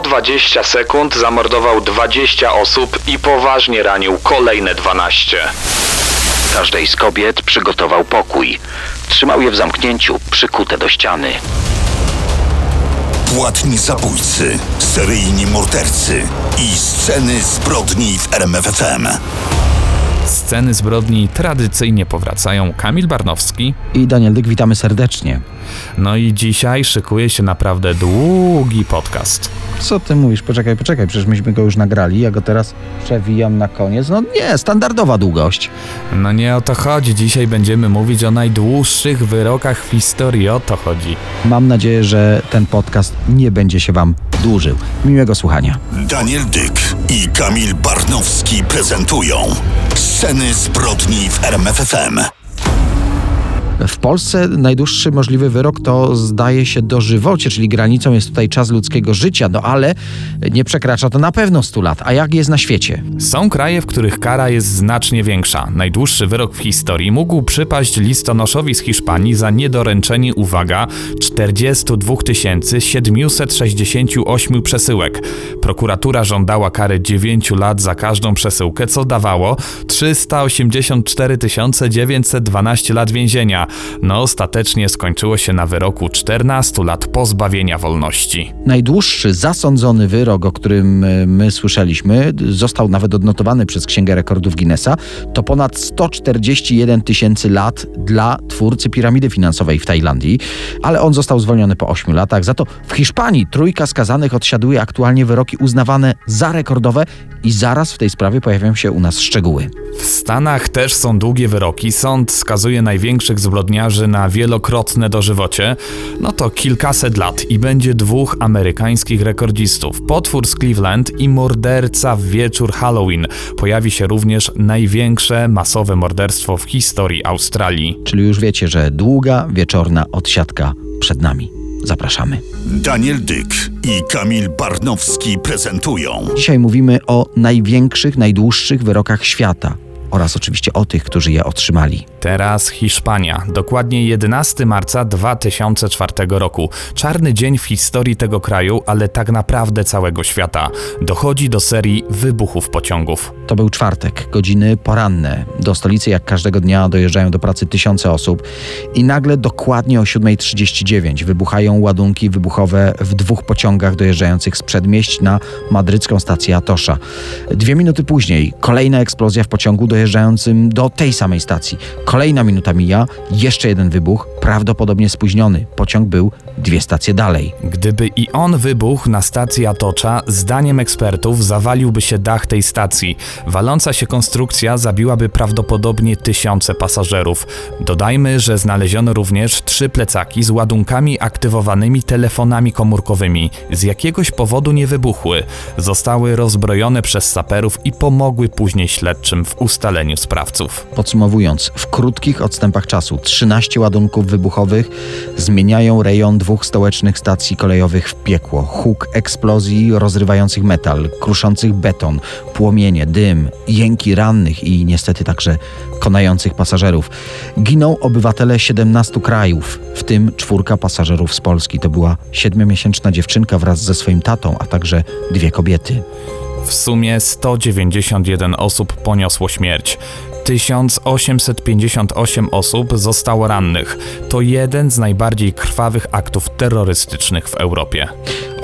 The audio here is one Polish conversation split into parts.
120 sekund zamordował 20 osób i poważnie ranił kolejne 12. Każdej z kobiet przygotował pokój. Trzymał je w zamknięciu, przykute do ściany. Płatni zabójcy, seryjni mordercy i sceny zbrodni w RMFFM. Sceny zbrodni tradycyjnie powracają Kamil Barnowski. I Daniel Dyk, witamy serdecznie. No i dzisiaj szykuje się naprawdę długi podcast. Co ty mówisz? Poczekaj, poczekaj, przecież myśmy go już nagrali, ja go teraz przewijam na koniec. No nie, standardowa długość. No nie o to chodzi. Dzisiaj będziemy mówić o najdłuższych wyrokach w historii. O to chodzi. Mam nadzieję, że ten podcast nie będzie się wam dłużył. Miłego słuchania. Daniel Dyk i Kamil Barnowski prezentują sceny zbrodni w RMFFM. W Polsce najdłuższy możliwy wyrok to zdaje się dożywocie, czyli granicą jest tutaj czas ludzkiego życia, no ale nie przekracza to na pewno 100 lat. A jak jest na świecie? Są kraje, w których kara jest znacznie większa. Najdłuższy wyrok w historii mógł przypaść listonoszowi z Hiszpanii za niedoręczenie, uwaga, 42 768 przesyłek. Prokuratura żądała kary 9 lat za każdą przesyłkę, co dawało 384 912 lat więzienia. No ostatecznie skończyło się na wyroku 14 lat pozbawienia wolności. Najdłuższy zasądzony wyrok, o którym e, my słyszeliśmy, został nawet odnotowany przez Księgę Rekordów Guinnessa, to ponad 141 tysięcy lat dla twórcy piramidy finansowej w Tajlandii, ale on został zwolniony po 8 latach. Za to w Hiszpanii trójka skazanych odsiaduje aktualnie wyroki uznawane za rekordowe i zaraz w tej sprawie pojawią się u nas szczegóły. W Stanach też są długie wyroki. Sąd skazuje największych zbrodniarzy na wielokrotne dożywocie. No to kilkaset lat i będzie dwóch amerykańskich rekordzistów. Potwór z Cleveland i morderca w wieczór Halloween. Pojawi się również największe masowe morderstwo w historii Australii. Czyli już wiecie, że długa, wieczorna odsiadka przed nami. Zapraszamy. Daniel Dyk i Kamil Barnowski prezentują Dzisiaj mówimy o największych, najdłuższych wyrokach świata oraz oczywiście o tych, którzy je otrzymali. Teraz Hiszpania. Dokładnie 11 marca 2004 roku. Czarny dzień w historii tego kraju, ale tak naprawdę całego świata. Dochodzi do serii wybuchów pociągów. To był czwartek, godziny poranne. Do stolicy jak każdego dnia dojeżdżają do pracy tysiące osób i nagle dokładnie o 7.39 wybuchają ładunki wybuchowe w dwóch pociągach dojeżdżających z przedmieść na madrycką stację Atosza. Dwie minuty później kolejna eksplozja w pociągu dojeżdżającym do tej samej stacji. Kolejna minuta mija, jeszcze jeden wybuch, prawdopodobnie spóźniony. Pociąg był dwie stacje dalej. Gdyby i on wybuchł na stacji Atocza, zdaniem ekspertów zawaliłby się dach tej stacji. Waląca się konstrukcja zabiłaby prawdopodobnie tysiące pasażerów. Dodajmy, że znaleziono również trzy plecaki z ładunkami aktywowanymi telefonami komórkowymi. Z jakiegoś powodu nie wybuchły. Zostały rozbrojone przez saperów i pomogły później śledczym w ustaleniu sprawców. Podsumowując, w krótkich odstępach czasu 13 ładunków wybuchowych zmieniają rejon dwóch stołecznych stacji kolejowych w piekło. Huk eksplozji rozrywających metal, kruszących beton, płomienie, dym, jęki rannych i niestety także konających pasażerów. Giną obywatele 17 krajów, w tym czwórka pasażerów z Polski. To była siedmiomiesięczna dziewczynka wraz ze swoim tatą, a także dwie kobiety. W sumie 191 osób poniosło śmierć. 1858 osób zostało rannych. To jeden z najbardziej krwawych aktów terrorystycznych w Europie.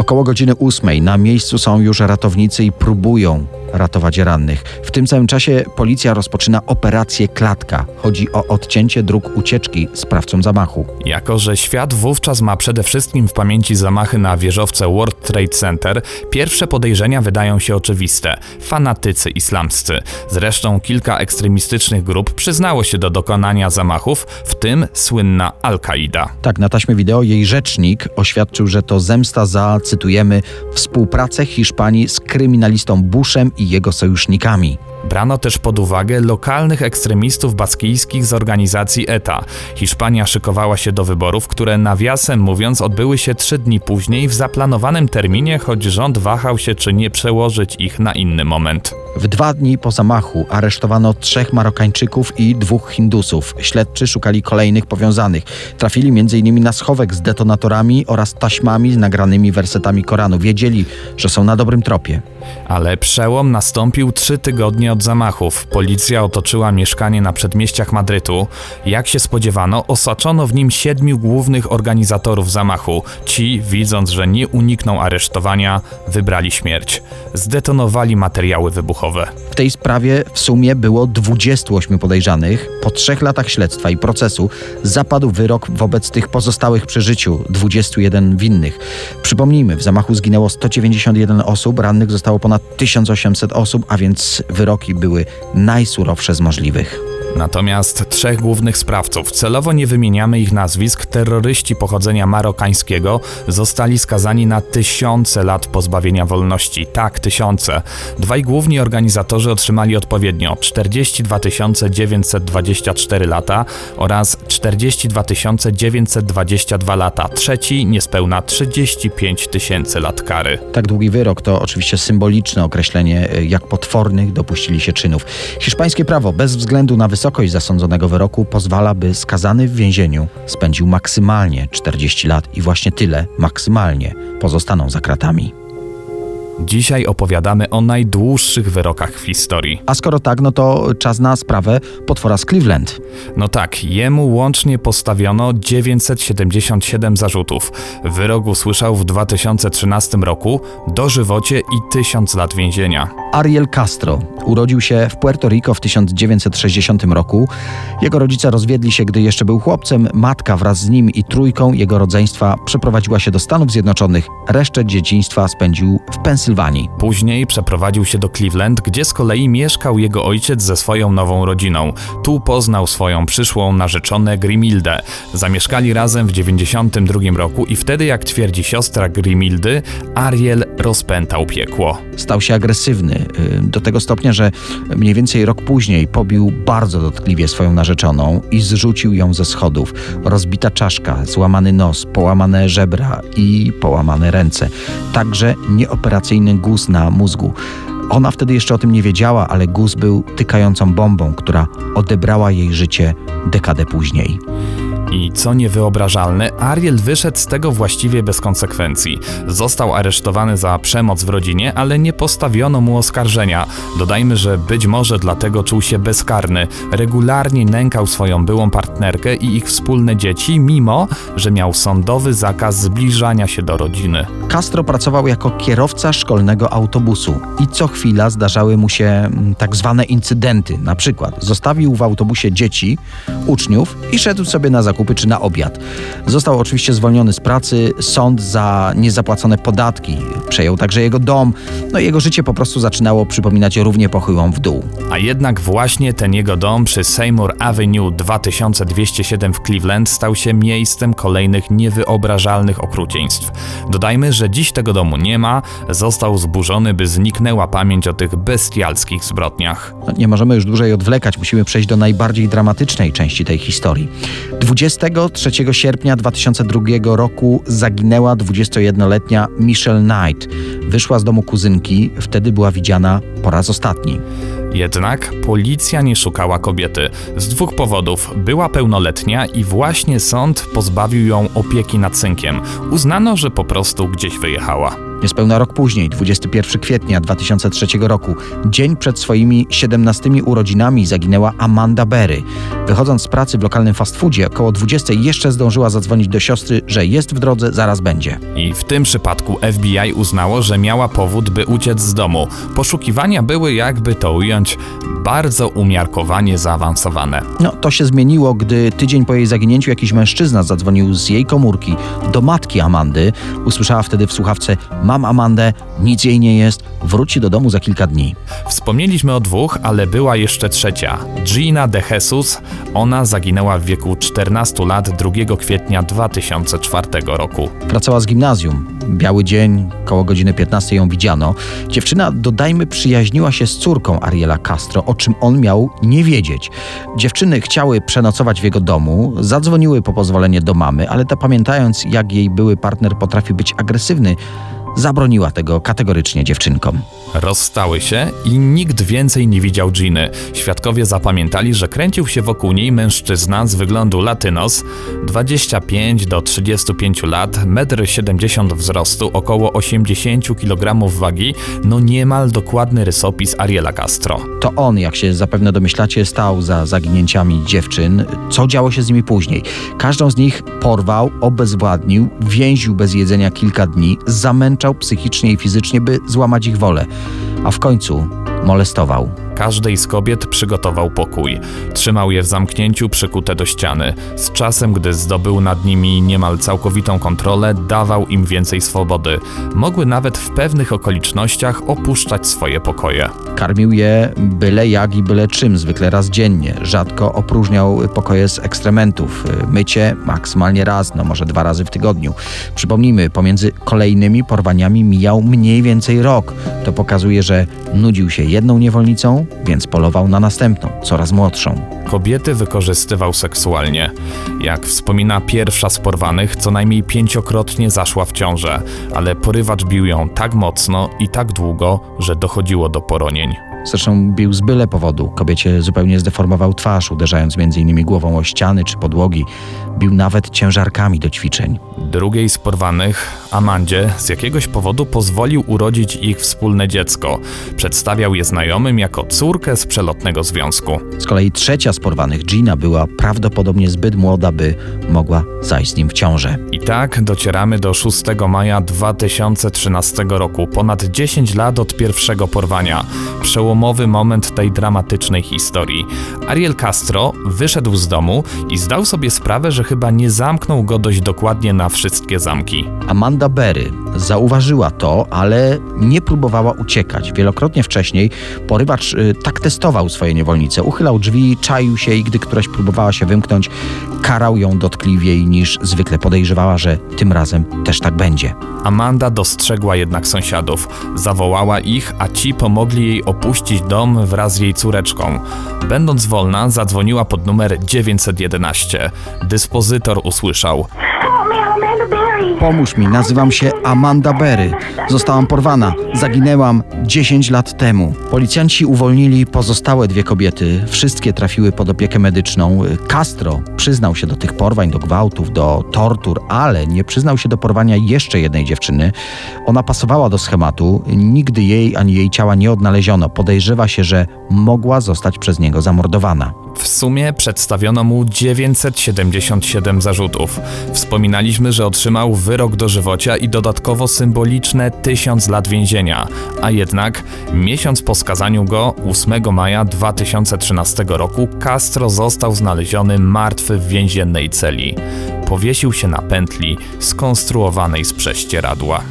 Około godziny ósmej na miejscu są już ratownicy i próbują ratować rannych. W tym samym czasie policja rozpoczyna operację Klatka. Chodzi o odcięcie dróg ucieczki sprawcom zamachu. Jako, że świat wówczas ma przede wszystkim w pamięci zamachy na wieżowce World Trade Center, pierwsze podejrzenia wydają się oczywiste. Fanatycy islamscy. Zresztą kilka ekstremistycznych grup przyznało się do dokonania zamachów, w tym słynna Al-Kaida. Tak, na taśmie wideo jej rzecznik oświadczył, że to zemsta za, cytujemy, współpracę Hiszpanii z kryminalistą Bushem i jego sojusznikami. Brano też pod uwagę lokalnych ekstremistów baskijskich z organizacji ETA. Hiszpania szykowała się do wyborów, które nawiasem mówiąc odbyły się trzy dni później w zaplanowanym terminie, choć rząd wahał się czy nie przełożyć ich na inny moment. W dwa dni po zamachu aresztowano trzech Marokańczyków i dwóch Hindusów. Śledczy szukali kolejnych powiązanych. Trafili m.in. na schowek z detonatorami oraz taśmami z nagranymi wersetami Koranu. Wiedzieli, że są na dobrym tropie. Ale przełom nastąpił trzy tygodnie od zamachów. Policja otoczyła mieszkanie na przedmieściach Madrytu. Jak się spodziewano, osaczono w nim siedmiu głównych organizatorów zamachu. Ci, widząc, że nie unikną aresztowania, wybrali śmierć. Zdetonowali materiały wybuchowe. W tej sprawie w sumie było 28 podejrzanych. Po trzech latach śledztwa i procesu zapadł wyrok wobec tych pozostałych przy życiu, 21 winnych. Przypomnijmy, w zamachu zginęło 191 osób, rannych zostało ponad 1800 osób, a więc były najsurowsze z możliwych. Natomiast trzech głównych sprawców, celowo nie wymieniamy ich nazwisk, terroryści pochodzenia marokańskiego, zostali skazani na tysiące lat pozbawienia wolności. Tak, tysiące. Dwaj główni organizatorzy otrzymali odpowiednio 42 924 lata oraz 42 922 lata. Trzeci niespełna 35 tysięcy lat kary. Tak długi wyrok to oczywiście symboliczne określenie, jak potwornych dopuścili się czynów. Hiszpańskie prawo, bez względu na wysokość zasądzonego wyroku, pozwala, by skazany w więzieniu spędził maksymalnie 40 lat i właśnie tyle, maksymalnie, pozostaną za kratami. Dzisiaj opowiadamy o najdłuższych wyrokach w historii. A skoro tak, no to czas na sprawę potwora z Cleveland. No tak, jemu łącznie postawiono 977 zarzutów. Wyrok usłyszał w 2013 roku dożywocie i 1000 lat więzienia. Ariel Castro urodził się w Puerto Rico w 1960 roku. Jego rodzice rozwiedli się, gdy jeszcze był chłopcem. Matka wraz z nim i trójką jego rodzeństwa przeprowadziła się do Stanów Zjednoczonych. Resztę dzieciństwa spędził w Pensylwanii. Później przeprowadził się do Cleveland, gdzie z kolei mieszkał jego ojciec ze swoją nową rodziną. Tu poznał swoją przyszłą narzeczonę Grimildę. Zamieszkali razem w 92 roku i wtedy, jak twierdzi siostra Grimildy, Ariel rozpętał piekło. Stał się agresywny y, do tego stopnia, że mniej więcej rok później pobił bardzo dotkliwie swoją narzeczoną i zrzucił ją ze schodów. Rozbita czaszka, złamany nos, połamane żebra i połamane ręce. Także nieoperacyjny guz na mózgu. Ona wtedy jeszcze o tym nie wiedziała, ale guz był tykającą bombą, która odebrała jej życie dekadę później. I co niewyobrażalne, Ariel wyszedł z tego właściwie bez konsekwencji. Został aresztowany za przemoc w rodzinie, ale nie postawiono mu oskarżenia. Dodajmy, że być może dlatego czuł się bezkarny. Regularnie nękał swoją byłą partnerkę i ich wspólne dzieci, mimo że miał sądowy zakaz zbliżania się do rodziny. Castro pracował jako kierowca szkolnego autobusu i co chwila zdarzały mu się mm, tak zwane incydenty. Na przykład zostawił w autobusie dzieci, uczniów i szedł sobie na zakupy czy na obiad. Został oczywiście zwolniony z pracy, sąd za niezapłacone podatki przejął także jego dom, no i jego życie po prostu zaczynało przypominać równie pochyłą w dół. A jednak właśnie ten jego dom przy Seymour Avenue 2207 w Cleveland stał się miejscem kolejnych niewyobrażalnych okrucieństw. Dodajmy, że dziś tego domu nie ma, został zburzony, by zniknęła pamięć o tych bestialskich zbrodniach. No, nie możemy już dłużej odwlekać, musimy przejść do najbardziej dramatycznej części tej historii. 23 sierpnia 2002 roku zaginęła 21-letnia Michelle Knight. Wyszła z domu kuzynki, wtedy była widziana po raz ostatni. Jednak policja nie szukała kobiety. Z dwóch powodów. Była pełnoletnia i właśnie sąd pozbawił ją opieki nad synkiem. Uznano, że po prostu gdzieś wyjechała. Niespełna rok później, 21 kwietnia 2003 roku, dzień przed swoimi 17 urodzinami zaginęła Amanda Berry. Wychodząc z pracy w lokalnym fast foodzie około 20 jeszcze zdążyła zadzwonić do siostry, że jest w drodze, zaraz będzie. I w tym przypadku FBI uznało, że miała powód, by uciec z domu. Poszukiwania były, jakby to ująć, bardzo umiarkowanie zaawansowane. No, to się zmieniło, gdy tydzień po jej zaginięciu jakiś mężczyzna zadzwonił z jej komórki do matki Amandy. Usłyszała wtedy w słuchawce mam Amandę, nic jej nie jest, wróci do domu za kilka dni. Wspomnieliśmy o dwóch, ale była jeszcze trzecia. Gina de Jesus. Ona zaginęła w wieku 14 lat 2 kwietnia 2004 roku. Wracała z gimnazjum. Biały dzień, koło godziny 15 ją widziano. Dziewczyna, dodajmy, przyjaźniła się z córką Ariela Castro, o czym on miał nie wiedzieć. Dziewczyny chciały przenocować w jego domu, zadzwoniły po pozwolenie do mamy, ale ta pamiętając, jak jej były partner potrafi być agresywny, zabroniła tego kategorycznie dziewczynkom. Rozstały się i nikt więcej nie widział Giny. Świadkowie zapamiętali, że kręcił się wokół niej mężczyzna z wyglądu latynos, 25 do 35 lat, 1,70 m wzrostu, około 80 kg wagi, no niemal dokładny rysopis Ariela Castro. To on, jak się zapewne domyślacie, stał za zaginięciami dziewczyn. Co działo się z nimi później? Każdą z nich porwał, obezwładnił, więził bez jedzenia kilka dni, zamęczał psychicznie i fizycznie, by złamać ich wolę. A w końcu molestował. Każdej z kobiet przygotował pokój. Trzymał je w zamknięciu, przykute do ściany. Z czasem, gdy zdobył nad nimi niemal całkowitą kontrolę, dawał im więcej swobody. Mogły nawet w pewnych okolicznościach opuszczać swoje pokoje. Karmił je byle jak i byle czym, zwykle raz dziennie. Rzadko opróżniał pokoje z ekstrementów. Mycie maksymalnie raz, no może dwa razy w tygodniu. Przypomnijmy, pomiędzy kolejnymi porwaniami mijał mniej więcej rok. To pokazuje, że nudził się jedną niewolnicą, więc polował na następną, coraz młodszą. Kobiety wykorzystywał seksualnie. Jak wspomina pierwsza z porwanych, co najmniej pięciokrotnie zaszła w ciążę, ale porywacz bił ją tak mocno i tak długo, że dochodziło do poronień. Zresztą bił z byle powodu. Kobiecie zupełnie zdeformował twarz, uderzając m.in. głową o ściany czy podłogi. Bił nawet ciężarkami do ćwiczeń. Drugiej z porwanych, Amandzie, z jakiegoś powodu pozwolił urodzić ich wspólne dziecko. Przedstawiał je znajomym jako córkę z przelotnego związku. Z kolei trzecia z porwanych, Gina, była prawdopodobnie zbyt młoda, by mogła zajść z nim w ciążę. I tak docieramy do 6 maja 2013 roku, ponad 10 lat od pierwszego porwania. Przełomowy moment tej dramatycznej historii. Ariel Castro wyszedł z domu i zdał sobie sprawę, że chyba nie zamknął go dość dokładnie na wszystkie zamki. Amanda Berry zauważyła to, ale nie próbowała uciekać. Wielokrotnie wcześniej porywacz y, tak testował swoje niewolnice. Uchylał drzwi, czaił się i gdy któraś próbowała się wymknąć, karał ją dotkliwiej niż zwykle podejrzewała, że tym razem też tak będzie. Amanda dostrzegła jednak sąsiadów. Zawołała ich, a ci pomogli jej opuścić dom wraz z jej córeczką. Będąc wolna, zadzwoniła pod numer 911. Dyspozytor usłyszał. Pomóż mi, nazywam się Amanda Berry. Zostałam porwana. Zaginęłam 10 lat temu. Policjanci uwolnili pozostałe dwie kobiety. Wszystkie trafiły pod opiekę medyczną. Castro przyznał się do tych porwań, do gwałtów, do tortur, ale nie przyznał się do porwania jeszcze jednej dziewczyny. Ona pasowała do schematu. Nigdy jej ani jej ciała nie odnaleziono. Podejrzewa się, że mogła zostać przez niego zamordowana. W sumie przedstawiono mu 977 zarzutów. Wspominaliśmy, że otrzymał wyrok dożywocia i dodatkowo symboliczne 1000 lat więzienia, a jednak miesiąc po skazaniu go, 8 maja 2013 roku, Castro został znaleziony martwy w więziennej celi. Powiesił się na pętli skonstruowanej z prześcieradła.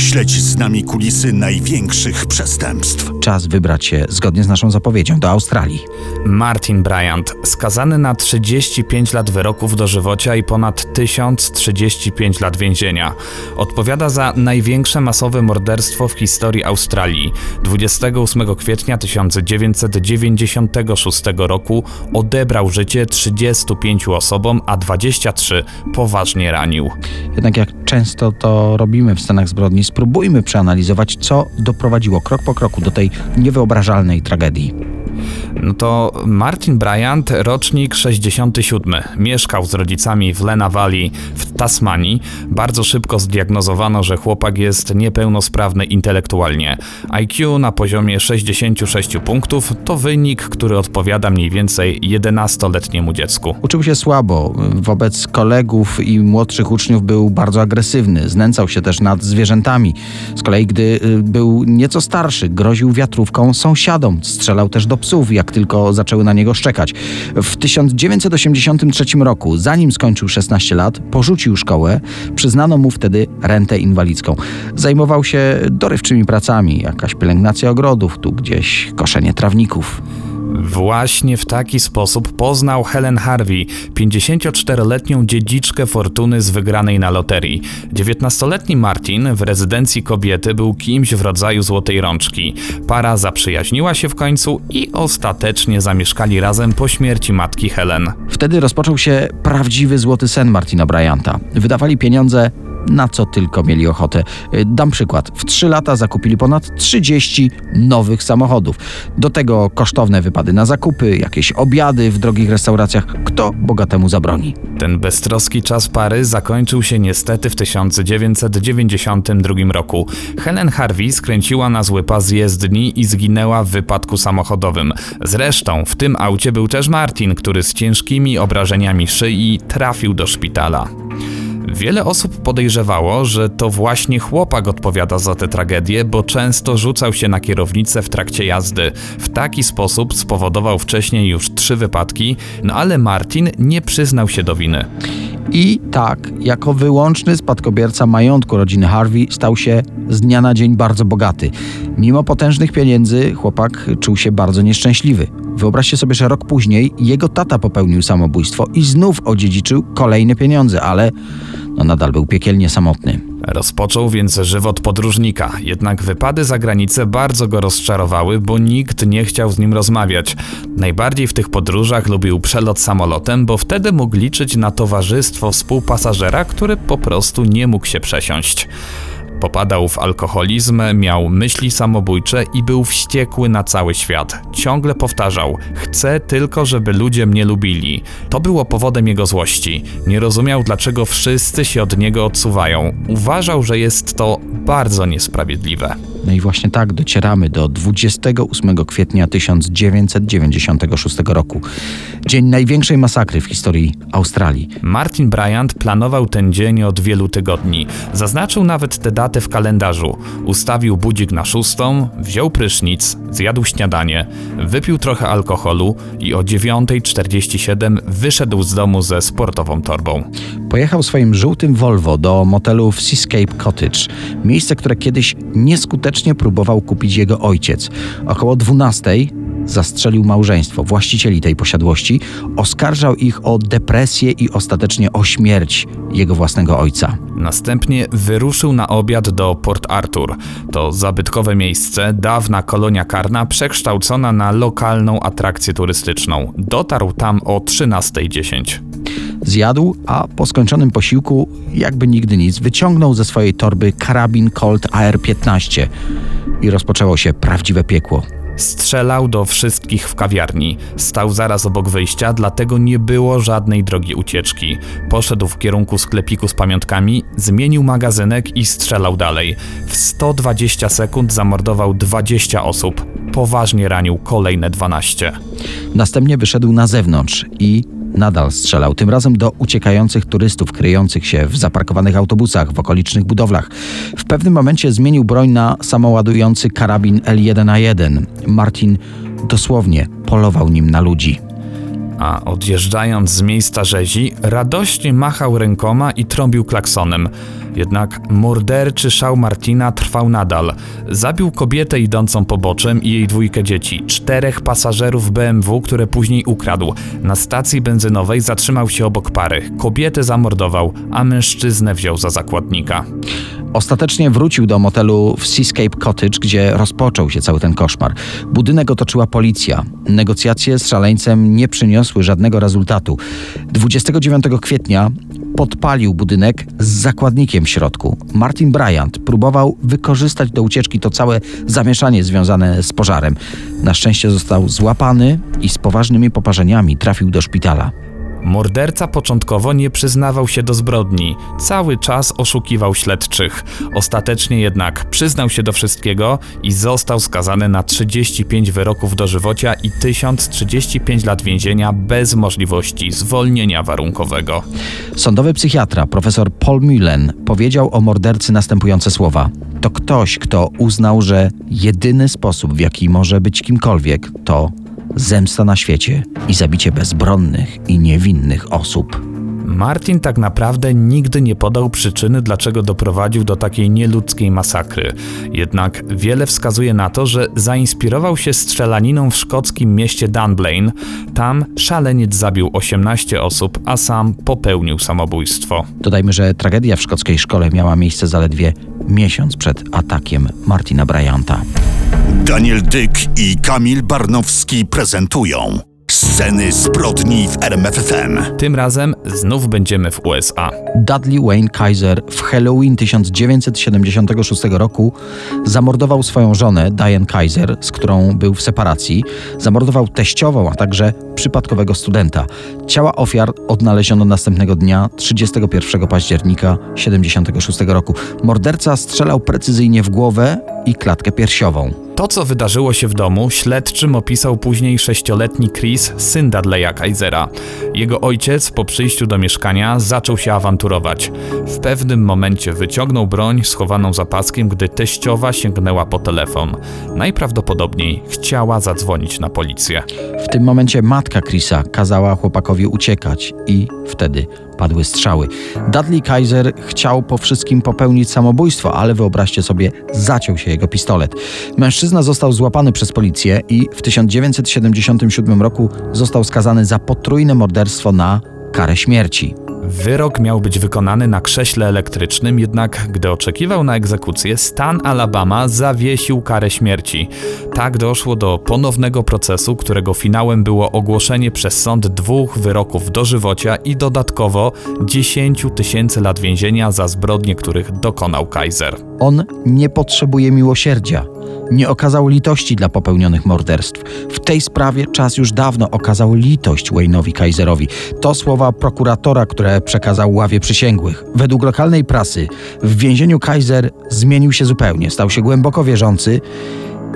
Śledź z nami kulisy największych przestępstw. Czas wybrać się, zgodnie z naszą zapowiedzią, do Australii. Martin Bryant, skazany na 35 lat wyroków dożywocia i ponad 1035 lat więzienia. Odpowiada za największe masowe morderstwo w historii Australii. 28 kwietnia 1996 roku odebrał życie 35 osobom, a 23 poważnie ranił. Jednak jak często to robimy w scenach zbrodni, spróbujmy przeanalizować, co doprowadziło krok po kroku do tej niewyobrażalnej tragedii. No to Martin Bryant, rocznik 67. Mieszkał z rodzicami w Lena Valley w Tasmanii. Bardzo szybko zdiagnozowano, że chłopak jest niepełnosprawny intelektualnie. IQ na poziomie 66 punktów to wynik, który odpowiada mniej więcej 11-letniemu dziecku. Uczył się słabo, wobec kolegów i młodszych uczniów był bardzo agresywny, znęcał się też nad zwierzętami. Z kolei, gdy y, był nieco starszy, groził wiatrówką sąsiadom, strzelał też do psów jak tylko zaczęły na niego szczekać. W 1983 roku, zanim skończył 16 lat, porzucił szkołę, przyznano mu wtedy rentę inwalidzką. Zajmował się dorywczymi pracami, jakaś pielęgnacja ogrodów, tu gdzieś koszenie trawników. Właśnie w taki sposób poznał Helen Harvey, 54-letnią dziedziczkę fortuny z wygranej na loterii. 19-letni Martin w rezydencji kobiety był kimś w rodzaju złotej rączki. Para zaprzyjaźniła się w końcu i ostatecznie zamieszkali razem po śmierci matki Helen. Wtedy rozpoczął się prawdziwy złoty sen Martina Bryanta. Wydawali pieniądze na co tylko mieli ochotę. Y, Dam przykład. W 3 lata zakupili ponad 30 nowych samochodów. Do tego kosztowne wypady na zakupy, jakieś obiady w drogich restauracjach. Kto bogatemu zabroni? Ten beztroski czas pary zakończył się niestety w 1992 roku. Helen Harvey skręciła na zły pas jezdni i zginęła w wypadku samochodowym. Zresztą w tym aucie był też Martin, który z ciężkimi obrażeniami szyi trafił do szpitala. Wiele osób podejrzewało, że to właśnie chłopak odpowiada za tę tragedię, bo często rzucał się na kierownicę w trakcie jazdy. W taki sposób spowodował wcześniej już trzy wypadki, no ale Martin nie przyznał się do winy. I tak, jako wyłączny spadkobierca majątku rodziny Harvey, stał się z dnia na dzień bardzo bogaty. Mimo potężnych pieniędzy, chłopak czuł się bardzo nieszczęśliwy. Wyobraźcie sobie, że rok później jego tata popełnił samobójstwo i znów odziedziczył kolejne pieniądze, ale no, nadal był piekielnie samotny. Rozpoczął więc żywot podróżnika, jednak wypady za granicę bardzo go rozczarowały, bo nikt nie chciał z nim rozmawiać. Najbardziej w tych podróżach lubił przelot samolotem, bo wtedy mógł liczyć na towarzystwo współpasażera, który po prostu nie mógł się przesiąść. Popadał w alkoholizm, miał myśli samobójcze i był wściekły na cały świat. Ciągle powtarzał: Chcę tylko, żeby ludzie mnie lubili. To było powodem jego złości. Nie rozumiał, dlaczego wszyscy się od niego odsuwają. Uważał, że jest to bardzo niesprawiedliwe. No i właśnie tak docieramy do 28 kwietnia 1996 roku. Dzień największej masakry w historii Australii. Martin Bryant planował ten dzień od wielu tygodni. Zaznaczył nawet tę datę w kalendarzu. Ustawił budzik na szóstą, wziął prysznic, zjadł śniadanie, wypił trochę alkoholu i o 9.47 wyszedł z domu ze sportową torbą. Pojechał swoim żółtym Volvo do motelu w Seascape Cottage, miejsce, które kiedyś nieskutecznie próbował kupić jego ojciec. Około 12 zastrzelił małżeństwo, właścicieli tej posiadłości, oskarżał ich o depresję i ostatecznie o śmierć jego własnego ojca. Następnie wyruszył na obiad do Port Arthur. To zabytkowe miejsce, dawna kolonia karna, przekształcona na lokalną atrakcję turystyczną. Dotarł tam o 13.10. Zjadł, a po skończonym posiłku, jakby nigdy nic, wyciągnął ze swojej torby karabin Colt AR-15 i rozpoczęło się prawdziwe piekło. Strzelał do wszystkich w kawiarni. Stał zaraz obok wyjścia, dlatego nie było żadnej drogi ucieczki. Poszedł w kierunku sklepiku z pamiątkami, zmienił magazynek i strzelał dalej. W 120 sekund zamordował 20 osób. Poważnie ranił kolejne 12. Następnie wyszedł na zewnątrz i nadal strzelał, tym razem do uciekających turystów kryjących się w zaparkowanych autobusach w okolicznych budowlach. W pewnym momencie zmienił broń na samoładujący karabin L1A1. Martin dosłownie polował nim na ludzi. A odjeżdżając z miejsca rzezi, radośnie machał rękoma i trąbił klaksonem. Jednak morderczy szał Martina trwał nadal. Zabił kobietę idącą poboczem i jej dwójkę dzieci, czterech pasażerów BMW, które później ukradł. Na stacji benzynowej zatrzymał się obok pary. Kobietę zamordował, a mężczyznę wziął za zakładnika. Ostatecznie wrócił do motelu w Seascape Cottage, gdzie rozpoczął się cały ten koszmar. Budynek otoczyła policja. Negocjacje z szaleńcem nie przyniosły żadnego rezultatu. 29 kwietnia podpalił budynek z zakładnikiem w środku. Martin Bryant próbował wykorzystać do ucieczki to całe zamieszanie związane z pożarem. Na szczęście został złapany i z poważnymi poparzeniami trafił do szpitala. Morderca początkowo nie przyznawał się do zbrodni, cały czas oszukiwał śledczych. Ostatecznie jednak przyznał się do wszystkiego i został skazany na 35 wyroków dożywocia i 1035 lat więzienia bez możliwości zwolnienia warunkowego. Sądowy psychiatra profesor Paul Mullen powiedział o mordercy następujące słowa. To ktoś, kto uznał, że jedyny sposób, w jaki może być kimkolwiek, to zemsta na świecie i zabicie bezbronnych i niewinnych osób. Martin tak naprawdę nigdy nie podał przyczyny, dlaczego doprowadził do takiej nieludzkiej masakry. Jednak wiele wskazuje na to, że zainspirował się strzelaniną w szkockim mieście Dunblane. Tam szaleniec zabił 18 osób, a sam popełnił samobójstwo. Dodajmy, że tragedia w szkockiej szkole miała miejsce zaledwie miesiąc przed atakiem Martina Bryanta. Daniel Dyk i Kamil Barnowski prezentują Sceny zbrodni w RMFFM. Tym razem znów będziemy w USA. Dudley Wayne Kaiser w Halloween 1976 roku zamordował swoją żonę, Diane Kaiser, z którą był w separacji. Zamordował teściową, a także przypadkowego studenta. Ciała ofiar odnaleziono następnego dnia, 31 października 1976 roku. Morderca strzelał precyzyjnie w głowę i klatkę piersiową. To, co wydarzyło się w domu, śledczym opisał później sześcioletni Chris, syn Dudleya Kaisera. Jego ojciec po przyjściu do mieszkania zaczął się awanturować. W pewnym momencie wyciągnął broń schowaną za paskiem, gdy teściowa sięgnęła po telefon. Najprawdopodobniej chciała zadzwonić na policję. W tym momencie matka Chrisa kazała chłopakowi uciekać i wtedy padły strzały. Dudley Kaiser chciał po wszystkim popełnić samobójstwo, ale wyobraźcie sobie, zaciął się jego pistolet. Mężczyzna został złapany przez policję i w 1977 roku został skazany za potrójne morderstwo na karę śmierci. Wyrok miał być wykonany na krześle elektrycznym, jednak gdy oczekiwał na egzekucję, stan Alabama zawiesił karę śmierci. Tak doszło do ponownego procesu, którego finałem było ogłoszenie przez sąd dwóch wyroków dożywocia i dodatkowo 10 tysięcy lat więzienia za zbrodnie, których dokonał Kaiser. On nie potrzebuje miłosierdzia. Nie okazał litości dla popełnionych morderstw. W tej sprawie czas już dawno okazał litość Wayne'owi Kaiserowi. To słowa prokuratora, które przekazał ławie przysięgłych. Według lokalnej prasy w więzieniu Kaiser zmienił się zupełnie. Stał się głęboko wierzący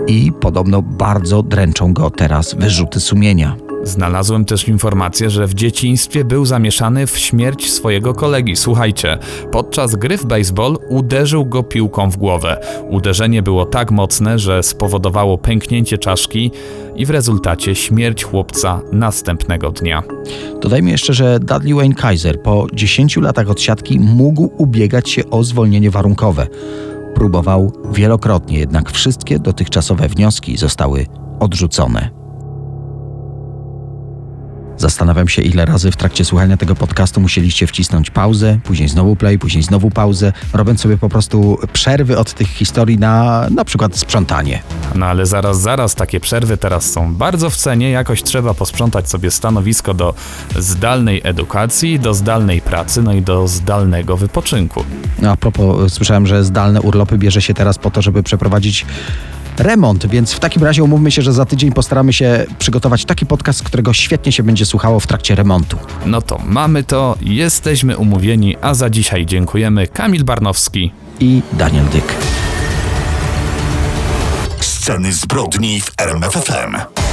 i podobno bardzo dręczą go teraz wyrzuty sumienia. Znalazłem też informację, że w dzieciństwie był zamieszany w śmierć swojego kolegi. Słuchajcie, podczas gry w baseball uderzył go piłką w głowę. Uderzenie było tak mocne, że spowodowało pęknięcie czaszki i w rezultacie śmierć chłopca następnego dnia. Dodajmy jeszcze, że Dudley Wayne Kaiser po 10 latach odsiadki mógł ubiegać się o zwolnienie warunkowe. Próbował wielokrotnie, jednak wszystkie dotychczasowe wnioski zostały odrzucone. Zastanawiam się, ile razy w trakcie słuchania tego podcastu musieliście wcisnąć pauzę, później znowu play, później znowu pauzę, robiąc sobie po prostu przerwy od tych historii na na przykład sprzątanie. No ale zaraz, zaraz, takie przerwy teraz są bardzo w cenie. Jakoś trzeba posprzątać sobie stanowisko do zdalnej edukacji, do zdalnej pracy, no i do zdalnego wypoczynku. No, a propos, słyszałem, że zdalne urlopy bierze się teraz po to, żeby przeprowadzić remont, więc w takim razie umówmy się, że za tydzień postaramy się przygotować taki podcast, którego świetnie się będzie słuchało w trakcie remontu. No to mamy to, jesteśmy umówieni, a za dzisiaj dziękujemy. Kamil Barnowski. I Daniel Dyk. Sceny zbrodni w RMFFM.